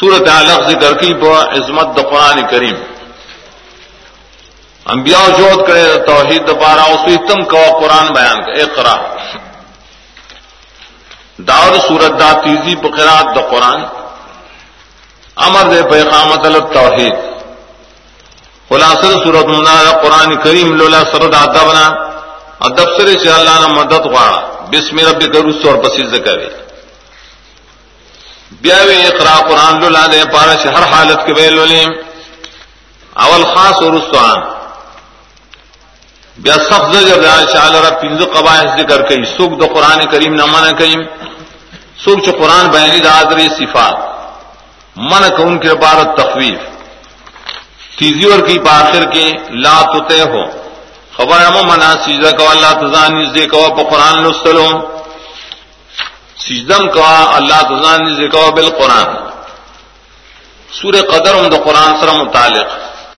سورت علق ذکر کی پا عظمت دا قرآن کریم۔ انبیاء جوت کرے، توحید دا پارا اس تم کو قرآن بیان کرے اقرا۔ داور سورت دا تیزی بقرات دا قرآن۔ امر دے پیغامت توحید۔ خلاصل سورت منا قرآن کریم، لولا سرد آتا بنا ادب سرے سے اللہ نے مدد پاڑا بسم رب کروس اور پسیز کرے۔ بیاوے اقرا قرآن لولا دے پارا سے ہر حالت کے بے لولیم اول خاص اور استعان بیا سخت زجر دا شاء اللہ رب پنځه قواعد ذکر کړي سوق د قران کریم نه منع کړي سوق چې قران بیان د ادري صفات۔ منع کون کے عبارت تخویف۔ تیزی اور کی پاخر کے لا تتے ہو۔ خبر امو منا سیزا کو اللہ تزان نزدے کو پا قرآن لسلو سجدم کا اللہ تزان ذکر بالقرآن۔ سور قدر ہم دو قرآن سر متعلق۔